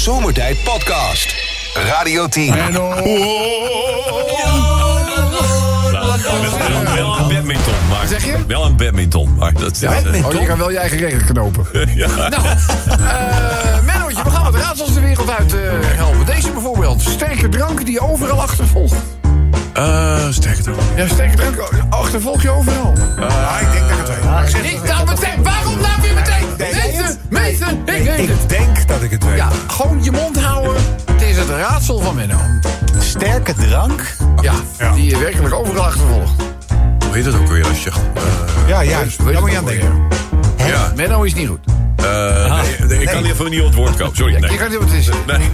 Zomertijd Podcast. Radio 10. Wel een badminton, maar... Zeg je? Wel een badminton, maar dat... Ja, Oh, je kan wel je eigen regels knopen. ja. Nou, eh Mennootje, we gaan wat raadsels de wereld uit eh, helpen. Deze bijvoorbeeld. Sterke drank die je overal achtervolgt. Eh, sterker toch? Ja, sterke drank achtervolg je overal. Ah, ik denk dat ik het weet. Niet nou meteen. Waarom nou weer meteen? Ik weet het. Ik denk dat ik het weet. Ja, gewoon je mond houden. Het is het raadsel van Menno. Sterke drank? Ja, die je werkelijk overal achtervolgt. Hoe heet dat ook weer als je... eh, Ja, juist. Daar moet je aan denken. ja, Menno is niet goed. Eh, nee, nee, ik kan niet even niet op het woord komen. Sorry, Je, nee. kan niet wat het is. Nee.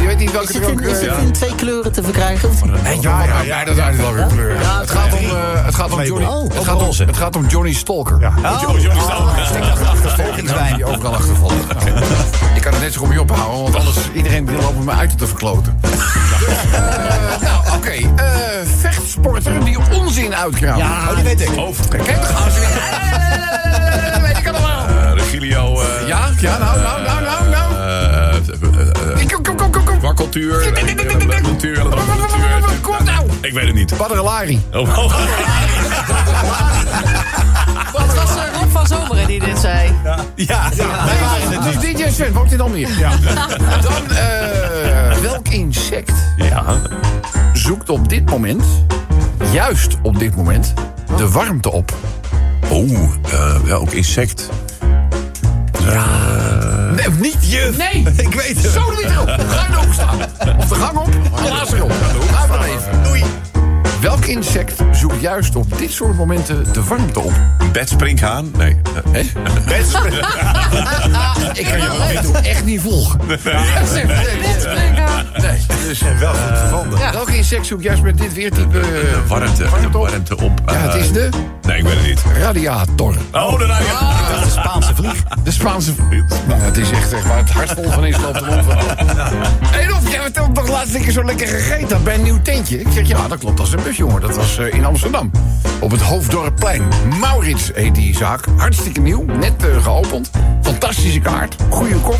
Je weet niet welke Is het in, is eh, het in twee kleuren te verkrijgen? Nee, ja, ja, ja, dat zijn wel weer kleuren. Ja, Het gaat om, eh, het gaat om Johnny. Oh, Het gaat om, het gaat om Johnny Stalker. Ja. Jo, Johnny Stalker. Achtervolgingswijn. Die overal achtervolgt. Je kan het net zo goed mee ophouden, want anders iedereen wil lopen me uit te verkloten. Nou, oké. eh, vechtsporter die onzin uitkraamt. Ja, Oh, die weet ik. Kijk, weer. Dat weet ik allemaal. Eh, Regilio. eh, Ja, ja, nou, nou, nou, nou, nou. eh, eh, eh, Kom, kom, kom, kom, kom. Wakkeltuur. eh, Cultuur. Kom nou. Ik weet het niet. Badralari. Oh, oh. Het was eh, Rob van Zomeren die dit zei. Ja, wij waren het niet. DJ Sven, woont in Almere. Ja. Dan, eh, welk insect Ja. zoekt op dit moment, juist op dit moment, de warmte op? Oh, eh, welk insect? Nee, niet je. Nee. Ik weet het. Zo doe je het erop. Ga je staan. Of de gang op, helaas erop. Ga maar even. Welk insect zoekt juist op dit soort momenten de warmte op? Bedspringhaan? Nee. Eh, Ik kan je wel echt, echt niet volgen. Nee, nee, nee. Dus, Wel goed gevonden. Welk insect zoekt juist met dit weertype eh, warmte, warmte op? warmte op. Ja, het is eh, de Nee, ik weet het niet. radiator. Oh, de. Dat is de Spaanse vlieg. De Spaanse... Nou, het is echt, echt waar het hart vol van is, loopt de mond van. Hé Rob, jij hebt toch laatst lekker zo lekker gegeten had bij een nieuw tentje? Ik zeg, ja, dat klopt, dat is een bus, jongen. Dat was eh, in Amsterdam. Op het Hoofddorpplein. Maurits heet die zaak. Hartstikke nieuw, net eh, geopend. Fantastische kaart, goede kok.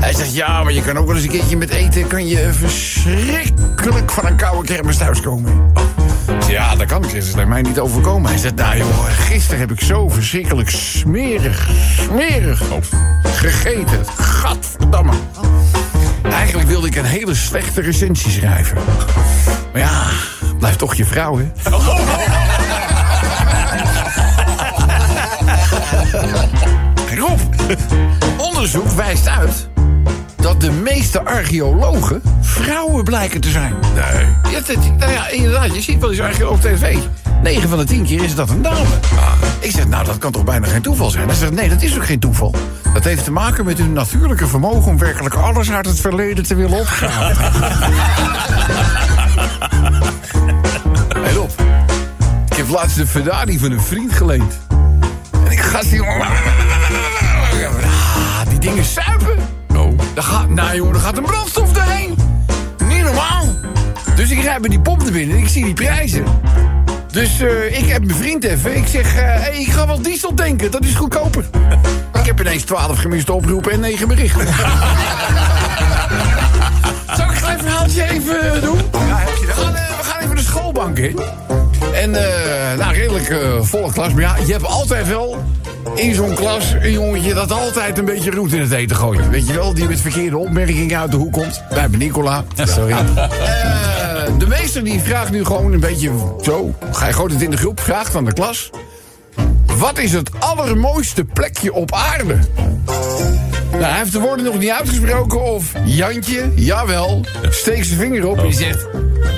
Hij zegt, ja, maar je kan ook wel eens een keertje met eten... kan je verschrikkelijk van een koude kermis thuiskomen. Ja, dat kan ik. Dat is bij mij niet overkomen. Hij zegt, nou joh, gisteren heb ik zo verschrikkelijk smerig, smerig gegeten. Gadverdamme. Eigenlijk wilde ik een hele slechte recensie schrijven. Maar ja, blijft toch je vrouw, hè? Rob, onderzoek wijst uit dat de meeste archeologen vrouwen blijken te zijn. Nee. Ja, dat, nou ja, inderdaad, je ziet wel eens archeoloog op tv. 9 van de 10 keer is dat een dame. Ik zeg, nou, dat kan toch bijna geen toeval zijn? Hij zegt, nee, dat is ook geen toeval. Dat heeft te maken met hun natuurlijke vermogen... om werkelijk alles uit het verleden te willen opgraven. Hé, Rob. Ik heb laatst de Ferrari van een vriend geleend. En ik ga die... Ah, die dingen suipen. Oh. Daar gaat, nou jongen, er gaat een brandstof doorheen. Niet normaal. Dus ik rijd bij die pomp naar binnen en ik zie die prijzen. Dus eh, ik heb mijn vriend even. Ik zeg, eh, hey, ik ga wel diesel tanken, dat is goedkoper. ik heb ineens 12 gemiste oproepen en 9 berichten. Zal ik een verhaaltje even doen? Ja, heb je dat? We gaan, eh, we gaan even de schoolbank in. En eh, nou, redelijk eh, volle klas. Maar ja, je hebt altijd wel in zo'n klas een jongetje dat altijd een beetje roet in het eten gooit. Weet je wel, die met verkeerde opmerkingen uit de hoek komt. Hebben Nicola. Sorry. De meester die vraagt nu gewoon een beetje zo. Hij gooit het in de groep, vraagt aan de klas. Wat is het allermooiste plekje op aarde? Nou, hij heeft de woorden nog niet uitgesproken of Jantje, jawel, steekt zijn vinger op en die zegt...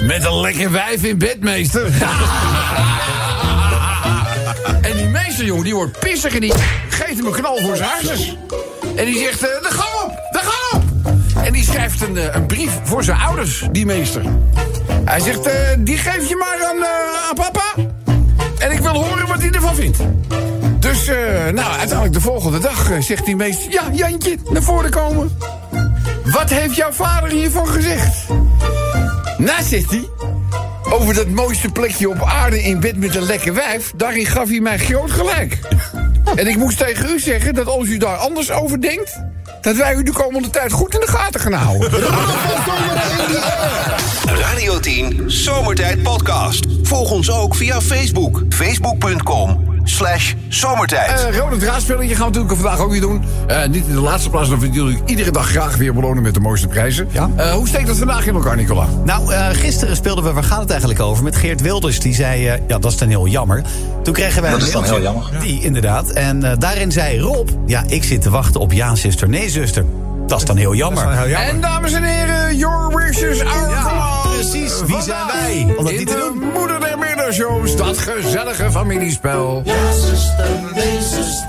Met een lekker wijf in bed, meester. en die meester, jongen, die wordt pissig en die geeft hem een knal voor zijn hartjes. En die zegt, eh, de gang op, de gang op. En die schrijft een, eh, een brief voor zijn ouders, die meester. Hij zegt, eh, die geef je maar aan, eh, aan papa. En ik wil horen wat hij ervan vindt. Dus, eh, nou, uiteindelijk de volgende dag zegt die meester... Ja, Jantje, naar voren komen. Wat heeft jouw vader hiervan gezegd? Nou, zegt hij... Over dat mooiste plekje op aarde in bed met een lekker wijf... daarin gaf hij mij groot gelijk. En ik moest tegen u zeggen dat als u daar anders over denkt... dat wij u de komende tijd goed in de gaten gaan houden. Radio 10 Zomertijd Podcast. Volg ons ook via Facebook. Facebook.com slash zomertijd. Eh Ronald Draadspelletje gaan we natuurlijk vandaag ook weer doen. Eh, niet in de laatste plaats, dan vind ik jullie iedere dag graag weer belonen met de mooiste prijzen. Ja. Eh, hoe steekt dat vandaag in elkaar, Nicola? Nou, eh, gisteren speelden we, waar gaat het eigenlijk over? Met Geert Wilders, die zei, ja, dat is dan heel jammer. Toen kregen wij Dat een is dan mailtje. heel jammer. Die, inderdaad. En eh, daarin zei Rob, ja, ik zit te wachten op ja, zuster, nee, zuster. Dat is dan heel jammer. Heel jammer. En dames en heren, your wishes are Ja, command. precies. Wie zijn wij om dat In niet te de doen? moeder der middagshows, dat gezellige familiespel.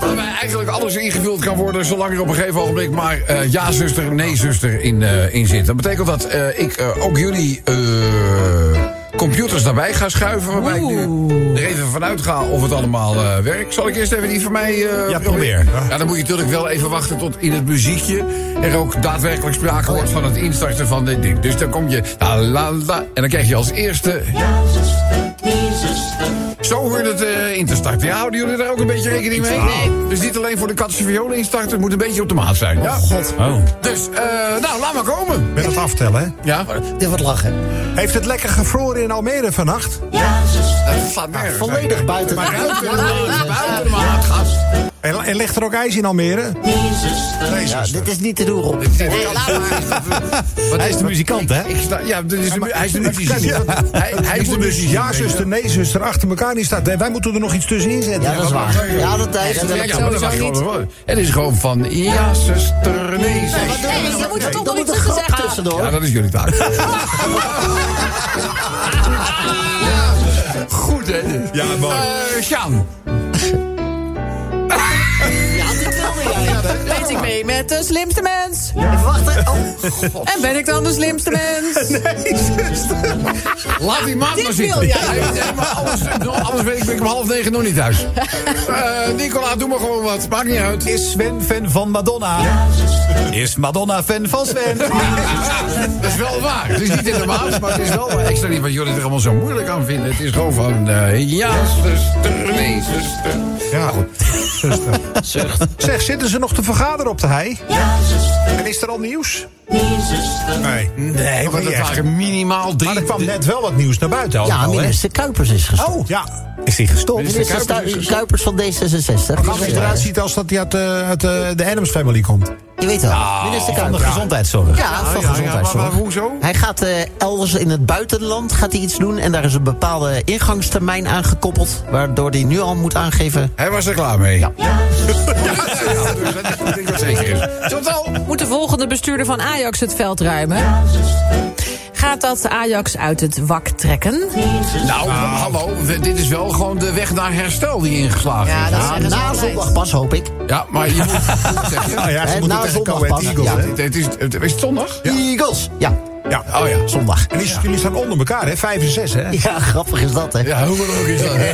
Waarbij eigenlijk alles ingevuld kan worden, zolang er op een gegeven ogenblik maar eh, ja zuster, nee zuster in, eh, in zit. Dat betekent dat eh, ik eh, ook jullie eh, computers daarbij ga schuiven, waarbij ik nu er even vanuit ga of het allemaal eh, werkt. Zal ik eerst even die van mij eh, Ja, proberen? probeer. Ja, dan moet je natuurlijk wel even wachten tot in het muziekje er ook daadwerkelijk sprake wordt van het instarten van dit ding. Dus dan kom je la la la en dan krijg je als eerste... Zo hoort het eh, in te starten. Ja, houden jullie daar ook een beetje rekening mee? Nee. Dus niet alleen voor de katse violen instarten, het moet een beetje op de maat zijn. Ja, god. Oh. Dus, eh, nou, laat maar komen. Ben het aftellen, hè? Ja, Dit wordt lachen. Heeft het lekker gevroren in Almere vannacht? dat slaat nergens. Volledig buiten. Maar buiten de maat, gast. En, en ligt er ook ijs in Almere? Nee, Ja, dit is niet te doen, Rob. Nee, laat maar. Wat Hij is de muzikant, hè? Ik sta, ja, dit is de, mu- hij is de muziek. Ja. Hij, is de dus ja, zuster, nee, zuster, achter elkaar niet staan. Nee, Wij moeten er nog iets tussenin zetten. Ja, dat is waar. Ja, dat is. Wel. Het is gewoon van ja, zuster, nee, zuster. Nee, je moet er toch nog iets tussen zeggen. tussendoor. Ja, dat is jullie taak. Goed, hè? Ja, mooi. Eh, Sjaan. Weet ik mee met de slimste mens. Even wachten. Oh, En ben ik dan de slimste mens? Laat die maat maar wil zitten. jij. Nee, nee, maar anders, anders ben ik, ben ik om half negen nog niet thuis. Eh Nicola, doe maar gewoon wat. Maakt niet uit. Is Sven fan van Madonna? Is Madonna fan van Sven? Dat is wel waar. Het is niet in de maat, maar het is wel waar. Ik snap niet wat jullie er allemaal zo moeilijk aan vinden. Het is gewoon van eh, ja, zuster, nee, zuster. Ja, goed. Zuster. Zeg, zitten ze nog te vergaderen op de hei? En is er al nieuws? Nee. Nee, maar niet dat echt. waren minimaal drie... Maar er kwam net wel wat nieuws naar buiten. Ja, minister Kuipers is gestopt. Oh, ja. Is hij gestopt? Minister Minister Kuipers Kuipers van D66. Als het eruit ziet als dat hij uit, eh, uit eh, de Adams Family komt. Je weet wel. minister Oh, Van de gezondheidszorg. Ja, van ja, ja, gezondheidszorg. maar- maar hoezo? Hij gaat eh, elders in het buitenland gaat hij iets doen. En daar is een bepaalde ingangstermijn aangekoppeld. Waardoor hij nu al moet aangeven. Hij was er klaar mee. Ja. ja, dat zeker is. Moet de volgende bestuurder van Ajax het veld ruimen? Gaat dat Ajax uit het wak trekken? Nou, hallo. Dit is wel gewoon de weg naar herstel die ingeslagen Ja, is. Ja, Na zondag pas, hoop ik. Ja, maar je moet... Nou ja, ze moeten na tegen zondag pas. Eagles, Ja. hè? Het is, het, is het zondag? Eagles. Ja, Ja. Oh ja. zondag. En die, jullie staan onder elkaar, hè? Vijf en zes, hè? Ja, grappig is dat, hè? Ja, hoe ook is dat.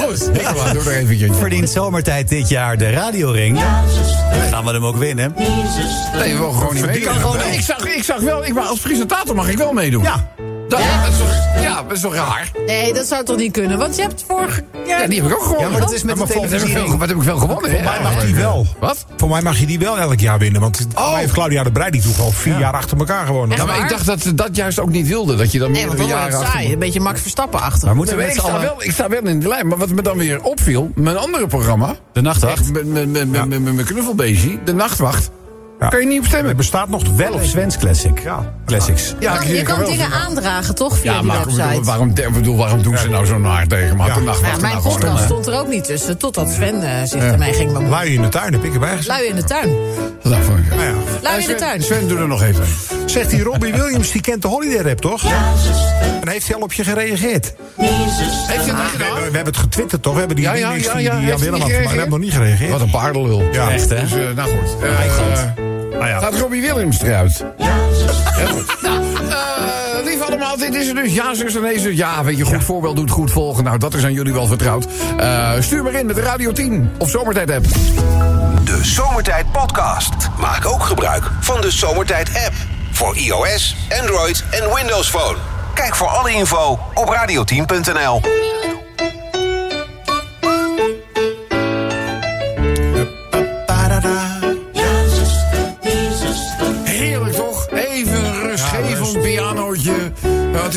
Goed, Nicola, doe er eventjes. Verdient zomertijd dit jaar de radioring. Gaan we hem ook winnen? Nee, we mogen gewoon meedoen. niet. ik, zag, ik zag wel, ik, maar als presentator mag ik wel meedoen. Ja. Dat, dat is toch, ja, dat is toch raar? Nee, dat zou toch niet kunnen? Want je hebt vorige... Ja, die heb ik ook gewonnen. Ja, maar dat is met de wat, heb ik televisiering. veel, wat heb ik veel gewonnen? Voor mij mag die wel. Wat? Voor mij mag je die wel elk jaar winnen. Want voor mij heeft Claudia de Breij die toch al vier jaar achter elkaar gewonnen. Ja, maar ik dacht dat ze dat juist ook niet wilde. Dat je dan Nee, meerdere jaren het achter... saai. Een beetje Max Verstappen achter. Maar moeten we ik, sta wel, ik sta wel in de lijn. Maar wat me dan weer opviel, mijn andere programma... De nachtwacht. Mijn knuffelbeestje, de nachtwacht... Ja. kan je niet op stemmen. Er bestaat nog Wel of Svens Classic. Ja. Classics. Ja, Je kan, je kan dingen aandragen, toch? Via Ja, die maar website. waarom, bedoel, waarom doen ze nou zo naar tegen me? Ja. Mijn nou podcast stond er ook niet tussen. Totdat Sven eh, zich ermee ging bemoeien. Lui in de tuin heb ik erbij gezet. Lui in de tuin. Nou, voor- Nou ja. Lui in de tuin. Sven, doe er nog even. Zegt die Robbie Williams, die kent de Holiday Rap, toch? Ja. En heeft hij al op je gereageerd? Heeft je het niet We hebben, we hebben het getwitterd, toch? We hebben die Ja, ja, remix ja, die, Jan hij Willem had gemaakt. We hebben nog niet gereageerd. Wat een paardenlul. Ja. Echt, hè? Dus, eh, nou goed. Nou ja. Gaat Robbie Williams eruit? Ja. Nou, eh, lief allemaal, dit is het dus. Ja, zuster, nee, zus. Ja, weet je, goed voorbeeld doet goed volgen. Nou, dat is aan jullie wel vertrouwd. Eh, stuur maar in met de Radio 10 of Zomertijd app. De Zomertijd Podcast. Maak ook gebruik van de Zomertijd app. Voor iOS, Android en Windows Phone. Kijk voor alle info op radio10.nl.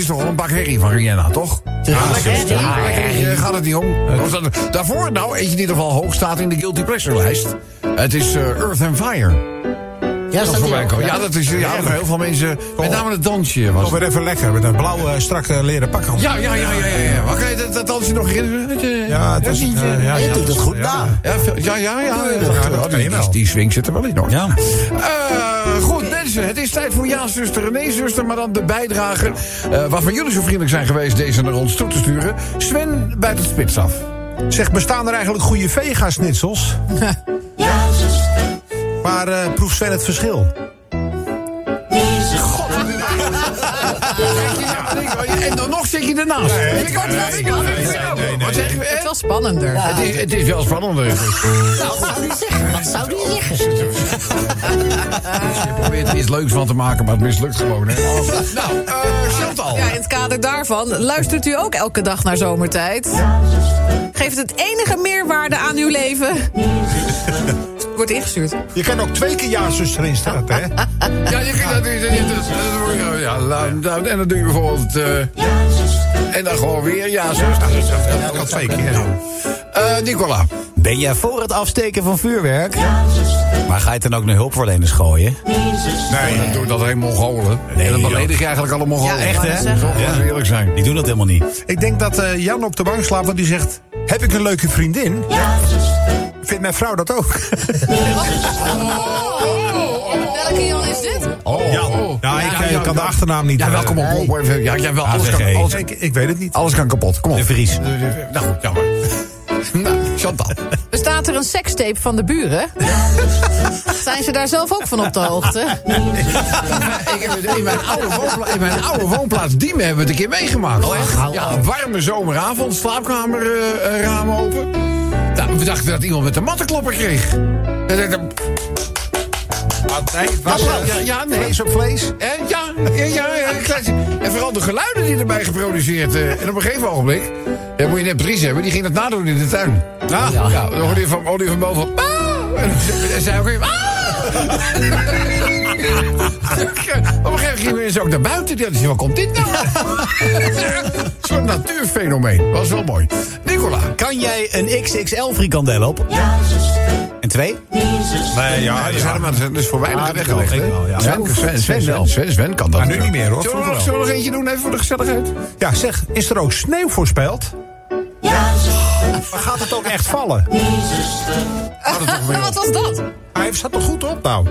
is toch wel een bak herrie van Rihanna, toch? Ja, Ja, eh, gaat het niet om. Dat- Daarvoor, nou, eentje die in ieder geval hoog staat in de Guilty Pleasure lijst. Het is eh, Earth and Fire. Ja, Dat voorbij ook? komen. Ja, dat is ja, heel veel mensen. Met name het dansje was. Weer even lekker met een blauwe, strakke leren pak aan. Ja, ja, ja, ja, ja. Maar kan je dat, dat dansje nog herinneren? Ja, het is... eh, eh, ja, Je doet het goed na. Ja, ja, ja, ja. dat die, die swing zit er wel in, hoor. Ja. Het is tijd voor Ja, zuster en Nee, zuster. Maar dan de bijdrage eh, waarvan jullie zo vriendelijk zijn geweest deze naar ons toe te sturen. Sven bijt het spits af. Zeg, bestaan er eigenlijk goede vega-snitsels? Maar eh proef Sven het verschil? En dan nog zit je ernaast. Ook. Wat zeg je? Het is wel spannender. Het is, het is wel spannender. Nou, wat zou die zeggen? Wat zou die zeggen? Je probeert er iets leuks van te maken, maar het mislukt gewoon. Hè? Nou, eh Chantal. Ja, in het kader daarvan luistert u ook elke dag naar zomertijd. Geeft het enige meerwaarde aan uw leven? Wordt ingestuurd. Je kan ook twee keer ja-zuster instarten, hè? Ja, je kunt dat niet. Ja, nou, en dan doe je bijvoorbeeld. eh, en dan gewoon weer ja, zus. Ja, kan twee keer. Eh, Nicola. Ben jij voor het afsteken van vuurwerk? Maar ga je het dan ook naar hulpverleners gooien? Nee, dat doet dat helemaal Mongolen. Nee, en dan beledig je eigenlijk alle Mongolen. Ja, echt, hè? Gewoon Ja. eerlijk zijn. Die doen dat helemaal niet. Ik denk dat eh, Jan op de bank slaapt, want die zegt... Heb ik een leuke vriendin? Vindt mijn vrouw dat ook? Welke Jan is dit? Oh, Jan. oh. Ja, ik eh, kan de achternaam niet. Ja, eh, wel, kom op. Ja, ja, wel, alles, kan, alles, Ik, ik weet het niet. alles kan kapot. Kom op. De Vries. Nou goed, jammer. Nou, Chantal. Bestaat er een sekstape van de buren? Zijn ze daar zelf ook van op de hoogte? Ik heb het in mijn oude woonplaats, in mijn oude woonplaats Diemen hebben we het een keer meegemaakt. Oh, echt? Ja, warme zomeravond, slaapkamerraam open. Nou, we dachten dat iemand met een mattenklopper kreeg. Nee, was, eh, ja, ja, nee. vlees op vlees. En ja, ja, ja, ja, En vooral de geluiden die erbij geproduceerd. eh, en op een gegeven ogenblik, ja, moet je net Dries hebben, die ging dat nadoen in de tuin. Ah, ja. dan hoorde je van, hoorde je van boven. "Ah!" En dan zei- ook weer. "Ah!" Op een gegeven moment gingen mensen ook naar buiten. Die hadden, wat komt dit nou? Zo'n natuurfenomeen. Was wel mooi. Nicola. Kan jij een XXL frikandel op? En twee? Nee, ja, Ja, er zijn er maar is voor weinig Ah, weggelegd. ik hè? wel, ja. Sven, Sven, Sven, Sven kan dat. Maar nu niet meer, hoor. Zullen we, nog, Vroeger zullen we nog eentje doen, even voor de gezelligheid? Ja, zeg, is er ook sneeuw voorspeld? Maar gaat het ook echt vallen? Wat was dat? Hij staat toch goed op, nou?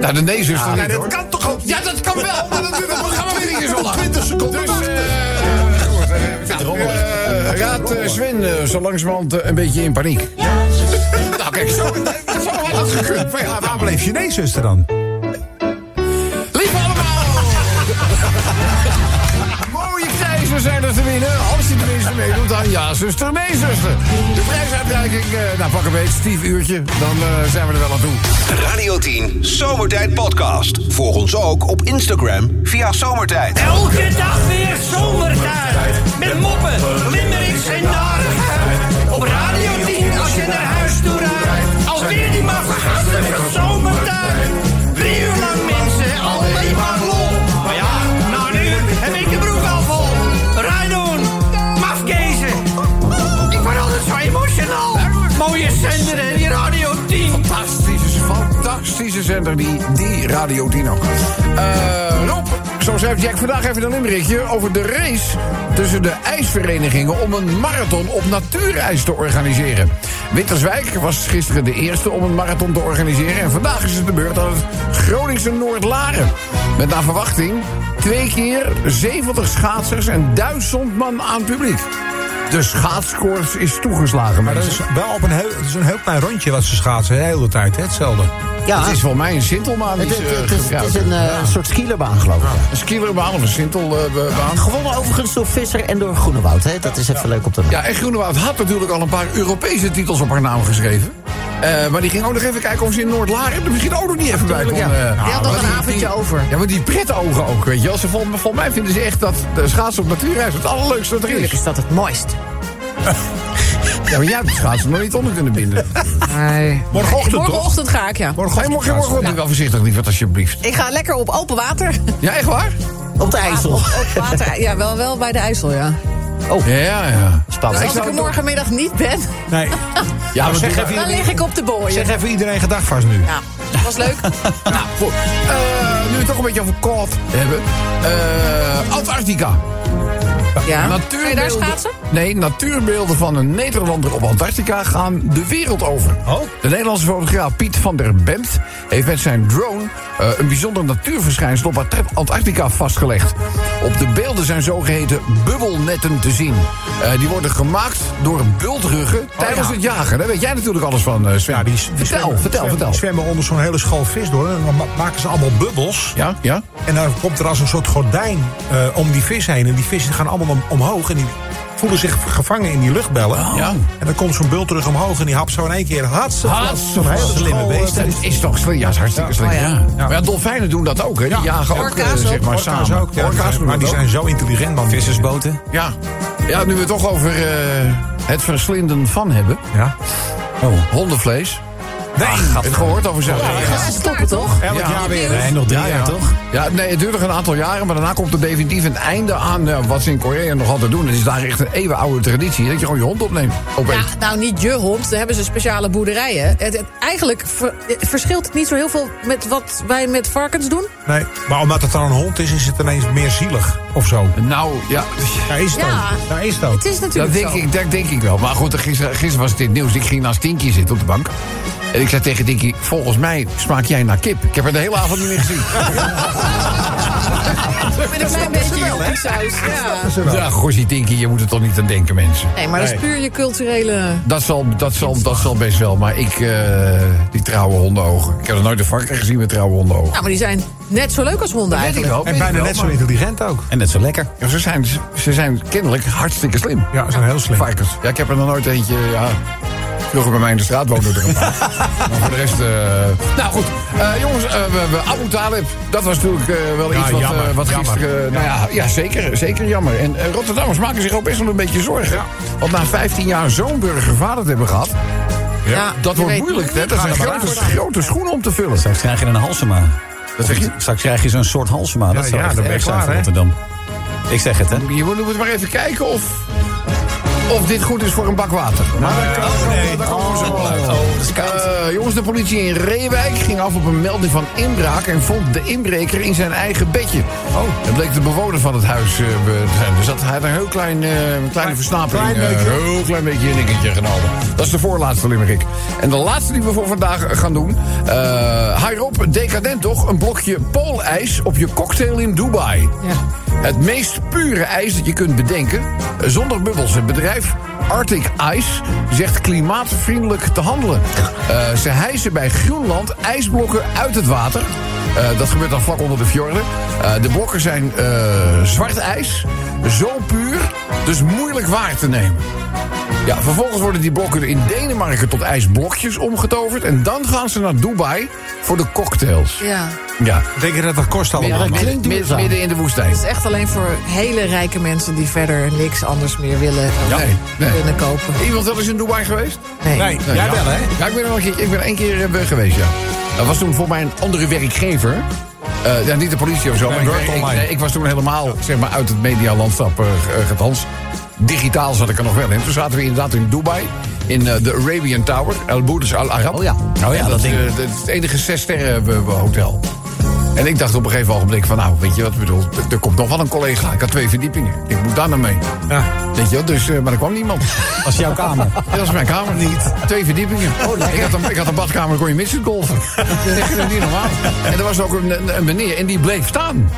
Nou, de nee, niet, dat hoor. kan toch ook Ja, dat kan wel, maar dat duurt het programma weer niet zo lang. 20 seconden Dus, wachten. eh, eh, eh, raad Sven zo langzamerhand een beetje in paniek. nou, kijk, zo, wel had gekund. Ja, Waar bleef je nee-zuster dan? Lief allemaal! Mooie prijzen zijn er te winnen. Als je tenminste meedoet aan Ja, zuster, nee, zuster. De prijsuitreiking, eh, nou pak een beetje, stief uurtje. Dan eh, zijn we er wel aan toe. Radio 10 Zomertijd Podcast. Volg ons ook op Instagram via Zomertijd. Elke dag weer zomertijd. Met moppen, limmerings fantastische zender, die, die Radio Dino. Eh Rob, zo schrijft Jack vandaag even een limerickje over de race tussen de ijsverenigingen om een marathon op natuurijs te organiseren. Winterswijk was gisteren de eerste om een marathon te organiseren en vandaag is het de beurt aan het Groningse Noordlaren. Met naar verwachting twee keer 70 schaatsers en 1000 man aan publiek. De schaatskoers is toegeslagen. Maar dat is wel op een heel, het is een heel klein rondje wat ze schaatsen. De hele tijd, hè, hetzelfde. Ja, Het is voor mij een Sintelbaan. het, het, eh, het is, het gebruiken. is een eh, soort skierbaan, geloof ik. Een skierbaan of een Sintelbaan. Gewonnen overigens door Visser en door Groenewoud. Hè? Dat is even leuk op te Ja, en Groenewoud had natuurlijk al een paar Europese titels op haar naam geschreven. Eh, maar die ging ook nog even kijken of ze in Noord-Laren er misschien ook nog niet even bij kon. ja. eh, Die had nog maar een die- avondje die- over. Ja, maar die ogen ook, weet je wel. Volgens mij vinden ze echt dat de schaatsen op natuurreis het allerleukste wat er is. is dat het mooist. Ja, maar jij hebt schaatsen nog niet onder kunnen binden. Nee. Morgenochtend, toch? Morgenochtend ga ik, ja. Hey, morgen, morgen, wel voorzichtig, lieverd, alsjeblieft. Ik ga lekker op open water. Ja, echt waar? Op de IJssel. Op, op water, ja, wel, wel bij de IJssel, ja. Ja, ja. Dus als ik er morgenmiddag niet ben, Nee. Ja, maar zeg doe- even, dan lig ik op de booien. zeg even iedereen gedag vast nu. Ja, was leuk. Nou, goed. Eh, nu we het toch een beetje over koud hebben. Eh, Antarctica. Ja. Ga je daar Natuurbeelden, schaatsen? Nee, natuurbeelden van een Nederlander op Antarctica gaan de wereld over. Oh. De Nederlandse fotograaf Piet van der Bemt heeft met zijn drone eh, een bijzonder natuurverschijnsel op Antarctica vastgelegd. Op de beelden zijn zogeheten bubbelnetten te zien. Eh, die worden gemaakt door bultruggen tijdens ja. het jagen. Daar weet jij natuurlijk alles van, Sven. Ja, die, die vertel, zwemmen, vertel, zwemmen- vertel. Zwemmen onder zo'n hele school vis door. En dan ma- maken ze allemaal bubbels. Ja, ja? En dan komt er als een soort gordijn om die vis heen. En die vissen gaan allemaal om- omhoog. En die voelen zich gevangen in die luchtbellen. Ja. En dan komt zo'n bult terug omhoog. En die hapt zo in één keer hartstikke Zo'n hele slimme school, beest. Dat is toch slim? Ja, is hartstikke slim. Oh, ja. ja. Maar ja, dolfijnen doen dat ook, hè? Die Ja. jagen ook, eh, zeg ook. maar, Orka's samen. ook. Ja, Orka's doen maar die zijn zo intelligent dan. Vissersboten. Ja. ja, nu we het toch over eh, het verslinden van hebben. Ja. Oh. Hondenvlees. Nee, heb je gehoord over zo? Ja, stoppen toch? Elk Ja. jaar weer. Nee, nog drie Ja, ja. jaar toch? Ja, nee, het duurt nog een aantal jaren, maar daarna komt er definitief een einde aan eh, wat ze in Korea nog altijd doen. Het is daar echt een eeuwenoude traditie, dat je gewoon je hond opneemt. Ja, nou niet je hond, daar hebben ze speciale boerderijen. Het, het- eigenlijk ver- het verschilt het niet zo heel veel met wat wij met varkens doen. Nee, maar omdat het dan een hond is, is het ineens meer zielig. Of zo. Nou, ja, Daar is het Ja. ook. Daar is het ook. Het is dat natuurlijk denk, zo. ik, dat denk ik wel. Maar goed, gisteren, gisteren was het in het nieuws. Ik ging naast Tinky zitten op de bank. En ik zei tegen Tinky, volgens mij smaak jij naar kip. Ik heb haar de hele avond niet meer gezien. Met een klein beetje. Ja. Ja, gossie Tinky, je moet er toch niet aan denken, mensen. Nee, maar dat is puur je culturele... Dat zal, dat, zal, dat zal best wel, maar ik, eh, die trouwe hondenogen. Ik heb nog nooit een varken gezien met trouwe hondenogen. Nou, maar die zijn net zo leuk als honden weet ik eigenlijk. wel. En ik bijna wel, net zo intelligent ook. En net zo lekker. Ja, ze, zijn, ze zijn kennelijk hartstikke slim. Ja, ze zijn heel slim. Varkens. Ja, ik heb er nog nooit eentje, ja... Vroeger bij mij in de straat woonde er een paar. maar voor de rest... eh, Nou goed, Eh, jongens, eh, we, we Abu Talib. Dat was natuurlijk eh, wel Ja, iets wat, jammer, wat jammer. gisteren... nou ja, ja zeker, zeker jammer. En eh, Rotterdammers maken zich ook best wel een beetje zorgen. Want na 15 jaar zo'n burgervader te hebben gehad... Ja, Dat wordt weet moeilijk, hè? Dat zijn grote, grote schoenen om te vullen. Straks krijg je een halsema. Dat zeg je? Straks krijg je zo'n soort halsema. Dat Ja, zou ja, echt erg zijn voor? Rotterdam. Ik zeg het, hè? Je moet, moet maar even kijken of, of dit goed is voor een bak water. Maar daar kan- daar komen we zo wel uit. Eh, jongens, de politie in Reewijk ging af op een melding van inbraak... en vond de inbreker in zijn eigen bedje. Oh. Het bleek de bewoner van het huis eh, te zijn. Dus dat hij had een heel klein, een kleine versnapering. klein beetje. heel klein beetje een dingetje genomen. Dat is de voorlaatste limerick. En de laatste die we voor vandaag gaan doen... eh hierop, decadent toch, een blokje poolijs op je cocktail in Dubai. Ja. Het meest pure ijs dat je kunt bedenken, zonder bubbels. Het bedrijf Arctic Ice zegt klimaatvriendelijk te handelen. Eh, ze hijsen bij Groenland ijsblokken uit het water. Eh, dat gebeurt dan vlak onder de fjorden. Eh, de blokken zijn zwart ijs, zo puur, dus moeilijk waar te nemen. Ja, vervolgens worden die blokken in Denemarken tot ijsblokjes omgetoverd. En dan gaan ze naar Dubai voor de cocktails. Ja, Ja, Denk je dat dat kost allemaal? midden, klinkt midden, duurzaam. midden in de woestijn. het is echt alleen voor hele rijke mensen die verder niks anders meer willen of Nee, nee. kunnen kopen. Iemand wel eens in Dubai geweest? Nee. Nee, Nee, jij ja. wel, hè? Ja, ik ben er een keer, ik ben één keer eh, geweest, ja. Dat was toen voor mij een andere werkgever. Eh, ja, niet de politie of zo. Nee, maar ik, ik, nee, ik was toen helemaal zeg maar, uit het medialandschap uh, getans. Digitaal zat ik er nog wel in. Toen zaten we inderdaad in Dubai. In eh, de Arabian Tower. El Burj Al Arab. Oh ja. Oh ja, En dat ding. eh, dat is het enige zes sterren eh, hotel. En ik dacht op een gegeven ogenblik van... nou, weet je wat ik bedoel? Er- komt nog wel een collega. Ik had twee verdiepingen. Ik moet daar naar mee. Ja. Weet je wel? Dus, eh, maar er kwam niemand. Dat is jouw kamer. Dat was mijn kamer niet. Twee verdiepingen. ik, had een, ik had een badkamer, daar kon je midget golfen. Dat is niet normaal. En er was ook een, een, een meneer en die bleef staan.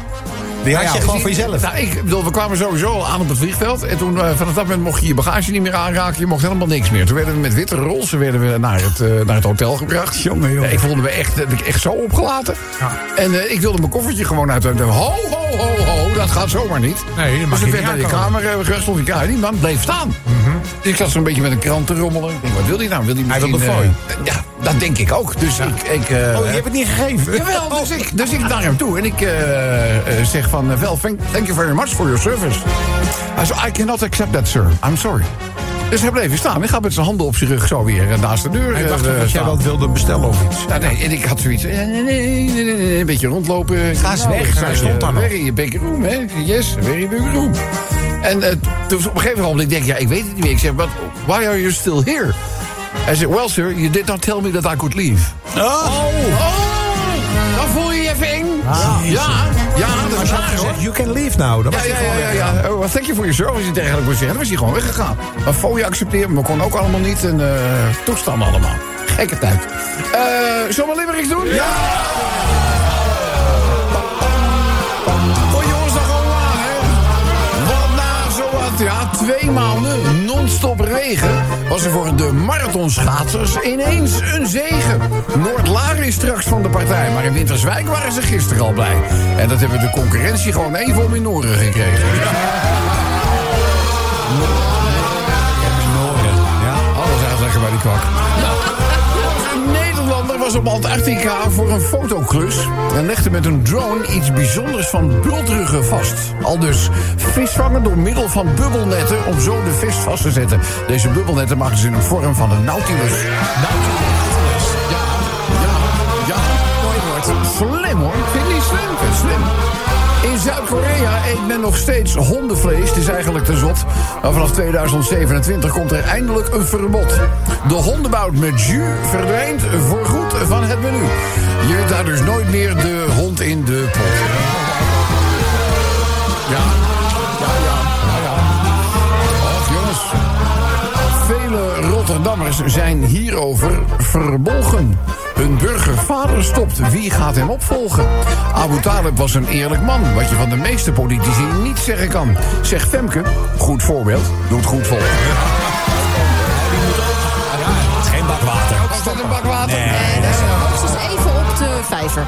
Die had Ja, je gewoon voor jezelf. Nou, ik bedoel, we kwamen sowieso al aan op het vliegveld. En toen, eh, vanaf dat moment mocht je je bagage niet meer aanraken. Je mocht helemaal niks meer. Toen werden we met witte rolsen werden we naar, het, eh, naar het hotel gebracht. Jongen, jongen. Ja, ik voelde me echt, eh, echt zo opgelaten. En eh, ik wilde mijn koffertje gewoon uit. Ho, ho, ho, ho, dat gaat zomaar niet. Nee, dat mag dus ik werd naar die kamer gerecht, stond die man bleef staan. Dus ik zat zo'n beetje met een krant te rommelen. Ik denk, wat wil hij nou? Wil hij Hij misschien... wilde eh, ja, dat denk ik ook. Dus ik... ik eh, Oh, je hebt het niet gegeven? Jawel, dus ik, dus ik naar hem toe en ik eh, zeg van... well, thank, thank you very much for your service. I cannot accept that, sir. I'm sorry. Dus hij bleef staan. Hij gaat met zijn handen op zijn rug zo weer eh, naast de deur Hij dacht eh, ook dat jij staan. wat wilde bestellen of iets. Ja, nee, en ik had zoiets. eh, Nee, nee, nee, nee, nee, nee, een beetje rondlopen. Ga eens Nou, weg. Hij stond daar eh, nog. Very big room, hè? Yes, very big room. En eh, toen op een gegeven moment, ik denk, ja, ik weet het niet meer. Ik zeg, but why are you still here? Hij zegt, well, sir, you did not tell me that I could leave. Oh. Oh, Ja, ja, dat is waar, hoor. You can leave now. Dan Ja, was ja, gewoon ja, ja, ja. Oh, well, thank you for your service. Die eigenlijk moet zeggen. Dan was hij gewoon weggegaan. Een fooi accepteren, maar kon ook allemaal niet. En eh toestanden allemaal. Gekke tijd. Eh zullen we limericks doen? Ja! Oh jongens, dat gewoon hè? Want na zowat, ja, twee maanden regen... was er voor de marathonschaatsers ineens een zegen. Noord-Laar is straks van de partij, maar in Winterswijk waren ze gisteren al blij. En dat hebben de concurrentie gewoon even om in oren gekregen. Alles uitleggen bij die kwak. Was op Antarctica voor een fotoklus... en legde met een drone iets bijzonders van bultruggen vast. Al dus vis vangen door middel van bubbelnetten... om zo de vis vast te zetten. Deze bubbelnetten maken ze in de vorm van een nautilus. Nautilus. Ja, ja, ja. Mooi woord. Slim hoor. Ik vind het niet slim. Vind slim. In Zuid-Korea eet men nog steeds hondenvlees. Het is eigenlijk te zot. Maar vanaf 2027 komt er eindelijk een verbod. De hondenbout met jus verdwijnt voorgoed van het menu. Je weet daar dus nooit meer de hond in de pot. Ja, ja, ja, ja, ja. Och, jongens. Vele Rotterdammers zijn hierover verbolgen. Hun burgervader stopt. Wie gaat hem opvolgen? Abu Talib was een eerlijk man. Wat je van de meeste politici niet zeggen kan. Zegt Femke, goed voorbeeld, doet goed volgen. Het is geen bak water. Was dat een bak water? Nee, dat is even op de vijver.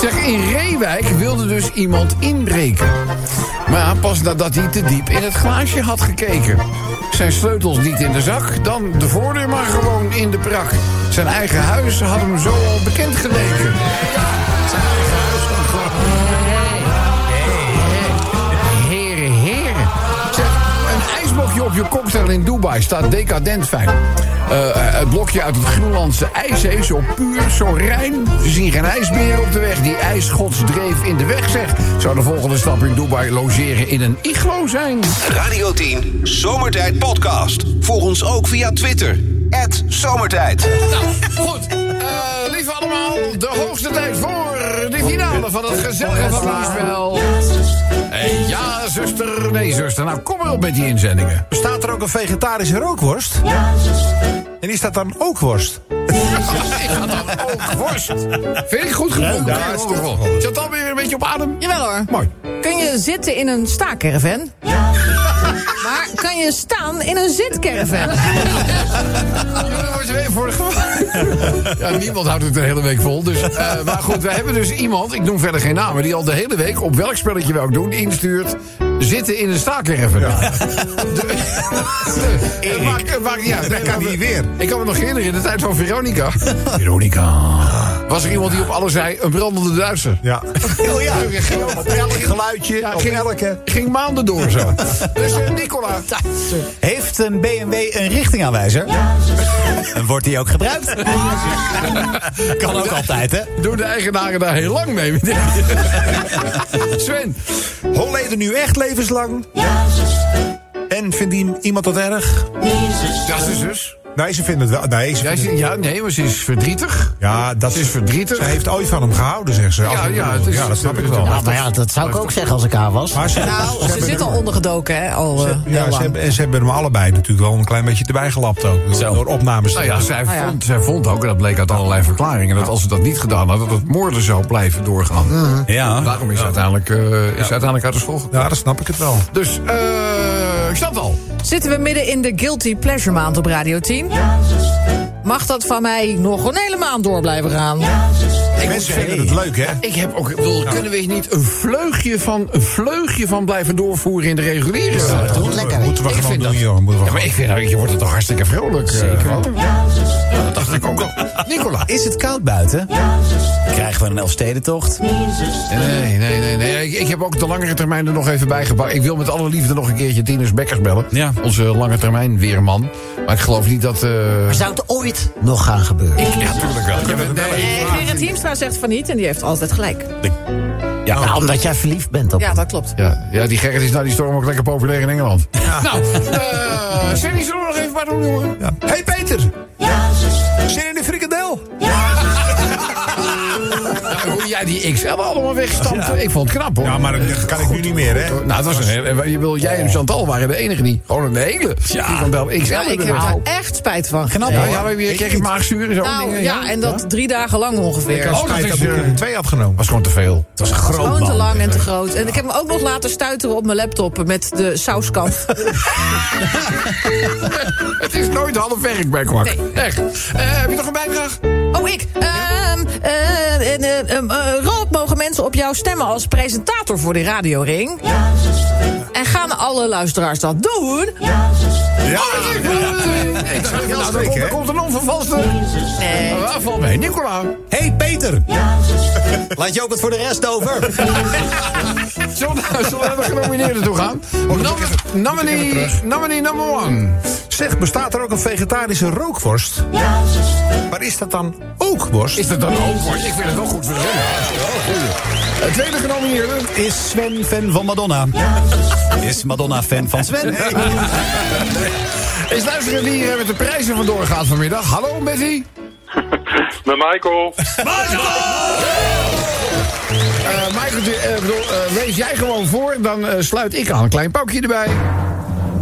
Zeg, in Reewijk wilde dus iemand inbreken. Maar pas nadat hij te diep in het glaasje had gekeken. Zijn sleutels niet in de zak, dan de voordeur maar gewoon in de prak. Zijn eigen huis had hem zo al bekend geleken. Zijn eigen huis. Heren, heren. Zeg, een ijsblokje op je cocktail in Dubai staat decadent fijn. Eh, het blokje uit het Groenlandse ijszee, zo puur, zo rein. Ze zien geen ijsberen op de weg. Die ijsgods dreef in de weg, zeg. Zou de volgende stap in Dubai logeren in een iglo zijn? Radio 10 Zomertijd Podcast. Volg ons ook via Twitter. Zomertijd. Nou, goed. Eh, lieve allemaal, de hoogste tijd voor de finale van het gezellige familiespel. Hey, ja, zuster. Nee, zuster. Nou, kom maar op met die inzendingen. Bestaat er ook een vegetarische rookworst? En is dat dan ook worst? Ik had dan ook worst. Vind ik goed gevonden. Ja, is wel. Zat dan weer een beetje op adem? Jawel hoor. Mooi. Kun je zitten in een staakerven? Maar kan je staan in een zitcaravan? Ja, niemand houdt het de hele week vol. Dus, eh, maar goed, we hebben dus iemand, ik noem verder geen namen... die al de hele week, op welk spelletje we ook doen, instuurt... zitten in een staakerven. Ja. Maakt niet uit. Dat kan niet weer. Ik kan me nog herinneren, in de tijd van Veronica. Veronica. Was er iemand die op alles zei, een brandende Duitser. Ja. Oh ja. Ging op elk geluidje, Ja, op ging, elke. ging maanden door zo. Dus eh, Nicola. Heeft een BMW een richtingaanwijzer? En wordt die ook gebruikt? kan ook altijd, hè? Doen de eigenaren daar heel lang mee? Sven. Holleden nu echt levenslang? En vindt iemand dat erg? Dat is de zus. Nee, ze vinden het wel. Nee, ze Ja, ze- nee, maar ze is verdrietig. ja, dat Ze is verdrietig. Ze heeft ooit van hem gehouden, zegt ze. Ja, ja, het is- ja, dat snap ik wel. Ja, nou ja, dat zou ik ook zeggen als ik haar was. Maar ze, Nou, ze zit al ondergedoken, hè? Al eh, heel Ja, ze lang. hebben, en ze hebben hem allebei natuurlijk wel een klein beetje erbij gelapt ook. Door, door opnames. te Nou ja, zij, ja. vond, zij vond ook, en dat bleek uit allerlei verklaringen... dat als ze dat niet gedaan had, dat het moorden zou blijven doorgaan. Ja. Daarom is ze uiteindelijk, eh, is ze uiteindelijk uit de school gekomen. Ja, dat snap ik het wel. Dus, eh Chantal. Zitten we midden in de Guilty Pleasure maand op Radio 10? Mag dat van mij nog een hele maand door blijven gaan? Ik Mensen vinden het leuk, hè? Ik heb ook, wil, kunnen we niet een vleugje, van, een vleugje van blijven doorvoeren in de reguliere? Lekker. Moeten we Ik gewoon doen, dat- joh. Moeten we Ja, maar ik vind, nou, je wordt er toch hartstikke vrolijk. Zeker. Ja, dat dacht ik ook al. Nicola. Is het koud buiten? Krijgen we een Elfstedentocht? Nee, nee, nee. nee. Ik, ik heb ook de langere termijn er nog even bij gepakt. Ik wil met alle liefde nog een keertje Tinus Bekkers bellen. Ja. Onze lange termijn weerman. Maar ik geloof niet dat... eh, Zou het ooit nog gaan gebeuren? Ja, natuurlijk wel. Ja, maar- nee. Gerrit Hiemstra zegt van niet en die heeft altijd gelijk. Ja. Nou, omdat jij verliefd bent op Ja, dat klopt. Ja, ja, die Gerrit is na die storm ook lekker populair in Engeland. Nou, eh Sandy, zullen we nog even maar doen, jongen? Hey Peter! Zin in de frikandel? Nou, jij die XL allemaal wegstampt, ik vond het knap, hoor. Ja, maar dat kan ik nu niet meer, hè? Nou, het was een, je wil, jij en Chantal waren de enige die gewoon een hele frikandel XL Ja, ik hebben heb daar echt spijt van. Knap, Ja, hoor. ja, maar je kreeg je maagzuur en zo Nou dingen. ja, en dat drie dagen lang ongeveer. Ik had Oh, dat is, dat ik er twee had genomen. was gewoon te veel. Het was een groot Gewoon te lang en te groot. En ik heb hem ook nog laten stuiteren op mijn laptop met de sauskant. Het is nooit half werk bij kwak. Nee. Echt. Eh, heb je nog een bijdrage? Oh, ik. Ehm, eh, eh, eh, Rob, mogen mensen op jou stemmen als presentator voor de radioring? En gaan alle luisteraars dat doen? Ja, Ik zeg, komt, hè? er komt een onvervalste. Nee. Waar valt mee? Nicola. hey, Peter! Laat je ook wat voor de rest over? Zullen we zullen we naar de genomineerden toe gaan? Nom- Nominee, nominee number one. Zeg, bestaat er ook een vegetarische rookworst? Maar is dat dan ook worst? Is dat dan ook? hoor? Ik vind het wel goed voor de. Ja. Het tweede genomineerde. Is Sven fan van Madonna? Is Madonna fan van Sven? Is luisteren wie hier met de prijzen vandoor gaat vanmiddag. Hallo Betty. Met Michael. Eh Michael, eh, bedoel, eh, wees jij gewoon voor, dan eh, sluit ik aan. Een klein paukje erbij.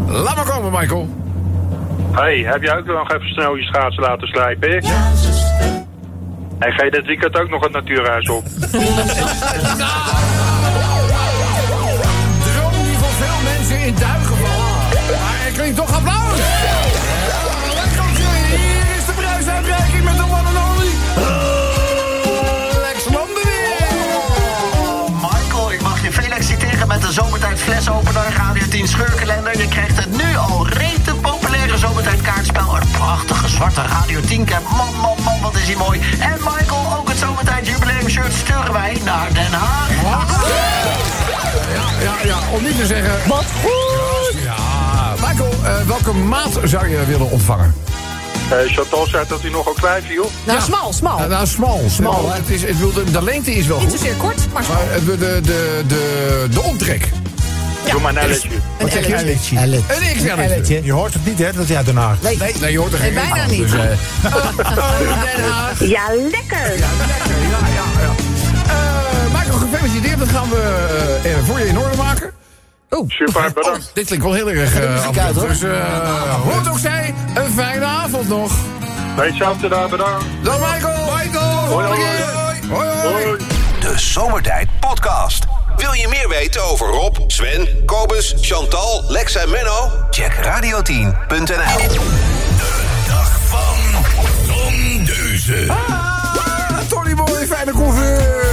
Laat maar komen, Michael. Hey, heb jij ook nog even snel je schaatsen laten slijpen? En ga je dit weekend ook nog het natuurhuis op? in duigen valt. Maar er klinkt toch applaus. Met de Landenweer. Michael, ik mag je feliciteren met de Zomertijd flesopener Radio 10 scheurkalender. Je krijgt het nu al rete populaire Zomertijd kaartspel. Een prachtige zwarte Radio 10 cap. Man, man, man, wat is die mooi. En Michael, ook het Zomertijd jubileum shirt sturen wij naar Den Haag. Ja, ja, om niet te zeggen... Wat goed! Ja, Michael, eh, welke maat zou je willen ontvangen? Eh Chantal zei dat hij nogal klein viel. Nou, smal, smal. Eh, nou, smal. Smal. Het is, het wil, de, lengte is wel Niet zozeer kort, maar smal. Maar het- de, de, de, de, de omtrek. Doe maar een elletje. Een elletje. Ellet. Een XL. Je hoort het niet, hè, dat hij uit Den Haag. Nee, Nee, je hoort er geen Nee, bijna niet. Dus, eh, Den Haag. Ja, lekker. Ja, lekker. Ja, ja, ja. Gefeliciteerd. Dat gaan we eh, eh, voor je in orde maken. Oh, Super, bedankt. dit klinkt wel heel erg uh, muziek uit, hoor. Dus eh, hoe het ook zij, een fijne avond nog. Hey, hetzelfde daar, bedankt. Dag Michael. Michael. Hoi, hoi. Hoi, hoi. Hoi. De Zomertijd Podcast. Wil je meer weten over Rob, Sven, Kobus, Chantal, Lex en Menno? Check radio10.nl. Dag van Tom Deuze. Ah, Tony Boy, fijne couveur.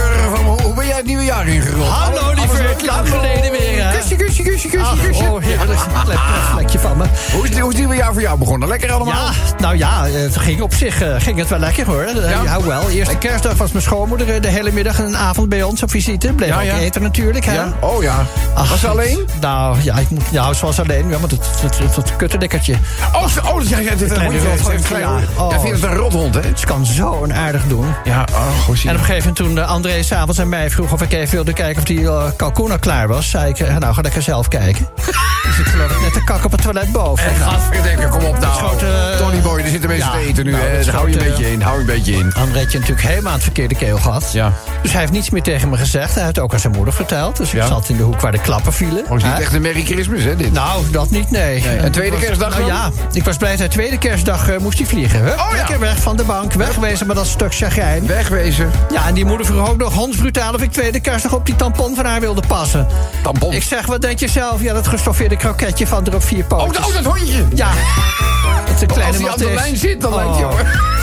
Het nieuwe jaar ingerold? Hallo, Leuk? Lang geleden weer, hè? Kusje, kusje, kusje, kusje, Ach, kusje. oh, heerlijk. Lekker vlekje van me. Hoe is, het- hoe is het nieuwe jaar voor jou begonnen? Lekker allemaal? Ja, nou ja, het ging op zich eh, ging het wel lekker hoor. Eh, Ja? Ja, wel. Eerste kerstdag was mijn schoonmoeder eh, de hele middag en een avond bij ons op visite. Bleef Ja, ook ja. eten natuurlijk. Hè? Ja? Oh ja. Ach, Was ze alleen? Nou ja, ik moet, nou, ze was alleen. Ja, maar dat, dat, dat kuttendekkertje. Oh, oh jij zei dit een kleine ja. hond. Oh. Jij vindt het een rothond, hè? Ze kan zo een aardig doen. Ja, oh, En op een gegeven moment toen André s'avonds aan mij vroeg of ik even wilde kijken of die uh, al klaar was, zei ik, uh, nou ga lekker zelf kijken. Die zit geloof ik net te kak op het toilet boven. En gadverdikke, kom op nou. Eh, Tony Boy, er zitten mensen ja, te eten nu. nou, hè. hou je een beetje in, hou je een beetje in. Andretje natuurlijk helemaal aan het verkeerde keel gehad. Ja. Dus hij heeft niets meer tegen me gezegd. Hij heeft ook aan zijn moeder verteld. Dus Ja. ik zat in de hoek waar de klappen vielen. Oh, is niet echt een Merry Christmas, hè, dit? Nou, dat niet, nee. Nee, en tweede Ik was- kerstdag Nou dan? ja, ik was blij dat tweede kerstdag eh, moest hij vliegen. Hup, Oh, ja. Lekker weg van de bank, wegwezen met dat stuk chagrijn. Wegwezen. Ja, en die moeder vroeg ook nog hondsbrutaal of ik tweede kerstdag op die tampon van haar wilde passen. Tampon. Ik zeg, wat denk je zelf? Ja, dat gestoffeerde kroketje van er op vier Oh, pootjes. dat- oh, dat hondje. Ja. Dat de Oh, kleine als hij aan de lijn zit, dan Oh. lijkt hij hoor.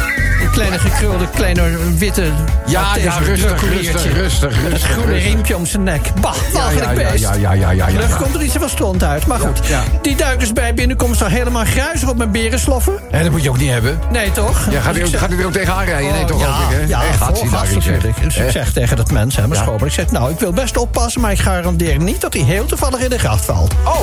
Kleine gekrulde, kleine witte... Ja, ja, rustig, rustig, rustig, Met het groene riempje om zijn nek. Bah, Ja, walgelijk ja, ja, beest. ja, ja, ja, ja, komt er niet zoveel stront uit. Maar goed, die duikers bij binnenkomst al helemaal gruizig op mijn beren sloffen. En dat moet je ook niet hebben. Nee, toch? Ja, gaat u er ook tegenaan rijden? nee, Oh, toch ja, ook? Ja, natuurlijk. Dus ik zeg tegen dat mens, hè, Ja. schoonmoeder... ik zeg, nou, ik wil best oppassen... maar ik garandeer niet dat hij heel toevallig in de gracht valt. Oh,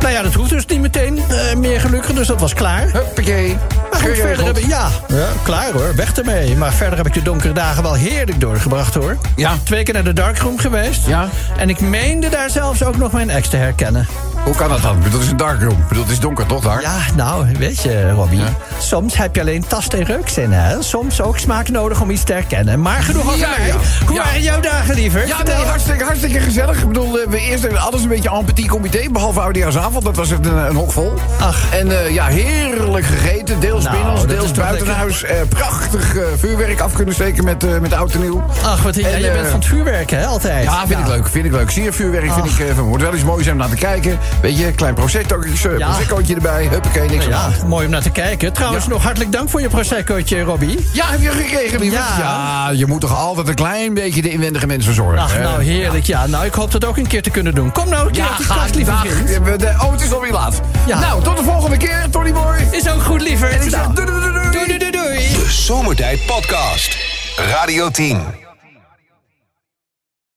Nou ja, dat hoeft dus niet meteen eh, meer gelukkig, dus dat was klaar. huppakee. Maar goed, verder heb ik... Ja, ja, klaar hoor, weg ermee. Maar verder heb ik de donkere dagen wel heerlijk doorgebracht hoor. Ja. Twee keer naar de darkroom geweest. Ja. En ik meende daar zelfs ook nog mijn ex te herkennen. Hoe kan dat dan? Het is een darkroom. Ik bedoel, Het is donker, toch daar? Ja, nou, weet je, Robbie. Soms heb je alleen tast- en reukzin, hè? Soms ook smaak nodig om iets te herkennen. Maar genoeg over Ja, mij. ja. Hoe waren jouw dagen, liever? Ja, nee, hartstikke, hartstikke gezellig. Ik bedoel, eh, we eerst alles een beetje en petit comité. Behalve oudejaarsavond, dat was echt een, een hok vol. Ach. En eh, ja, heerlijk gegeten. Deels Nou, binnen ons, dat deels buitenhuis. Eh, prachtig eh, vuurwerk af kunnen steken met, eh, met oud en nieuw. Ach, wat En, je eh, bent van het vuurwerk, hè, altijd. Ja, vind ik leuk, vind ik leuk. Zie je vuurwerk, vind ik, eh, van, moet wel eens mooi zijn om naar te kijken. Weet je, klein proseccootje, Ja. proseccootje erbij. Huppakee, niks Ja, mooi om naar te kijken. Trouwens, Ja. nog hartelijk dank voor je proseccootje, Robbie. Ja, heb je gekregen, lieverd? Ja. Ja, je moet toch altijd een klein beetje de inwendige mensen zorgen. Ach, hè? nou heerlijk, ja. Nou, ik hoop dat ook een keer te kunnen doen. Kom nou een keer Ja, op kast, lieve vriend. Oh, het is alweer laat. Ja. Nou, tot de volgende keer, Tony Boy. Is ook goed, lieverd. En ik zeg Nou, doei, doei, doei, doei. De Zomertijd Podcast. Radio 10.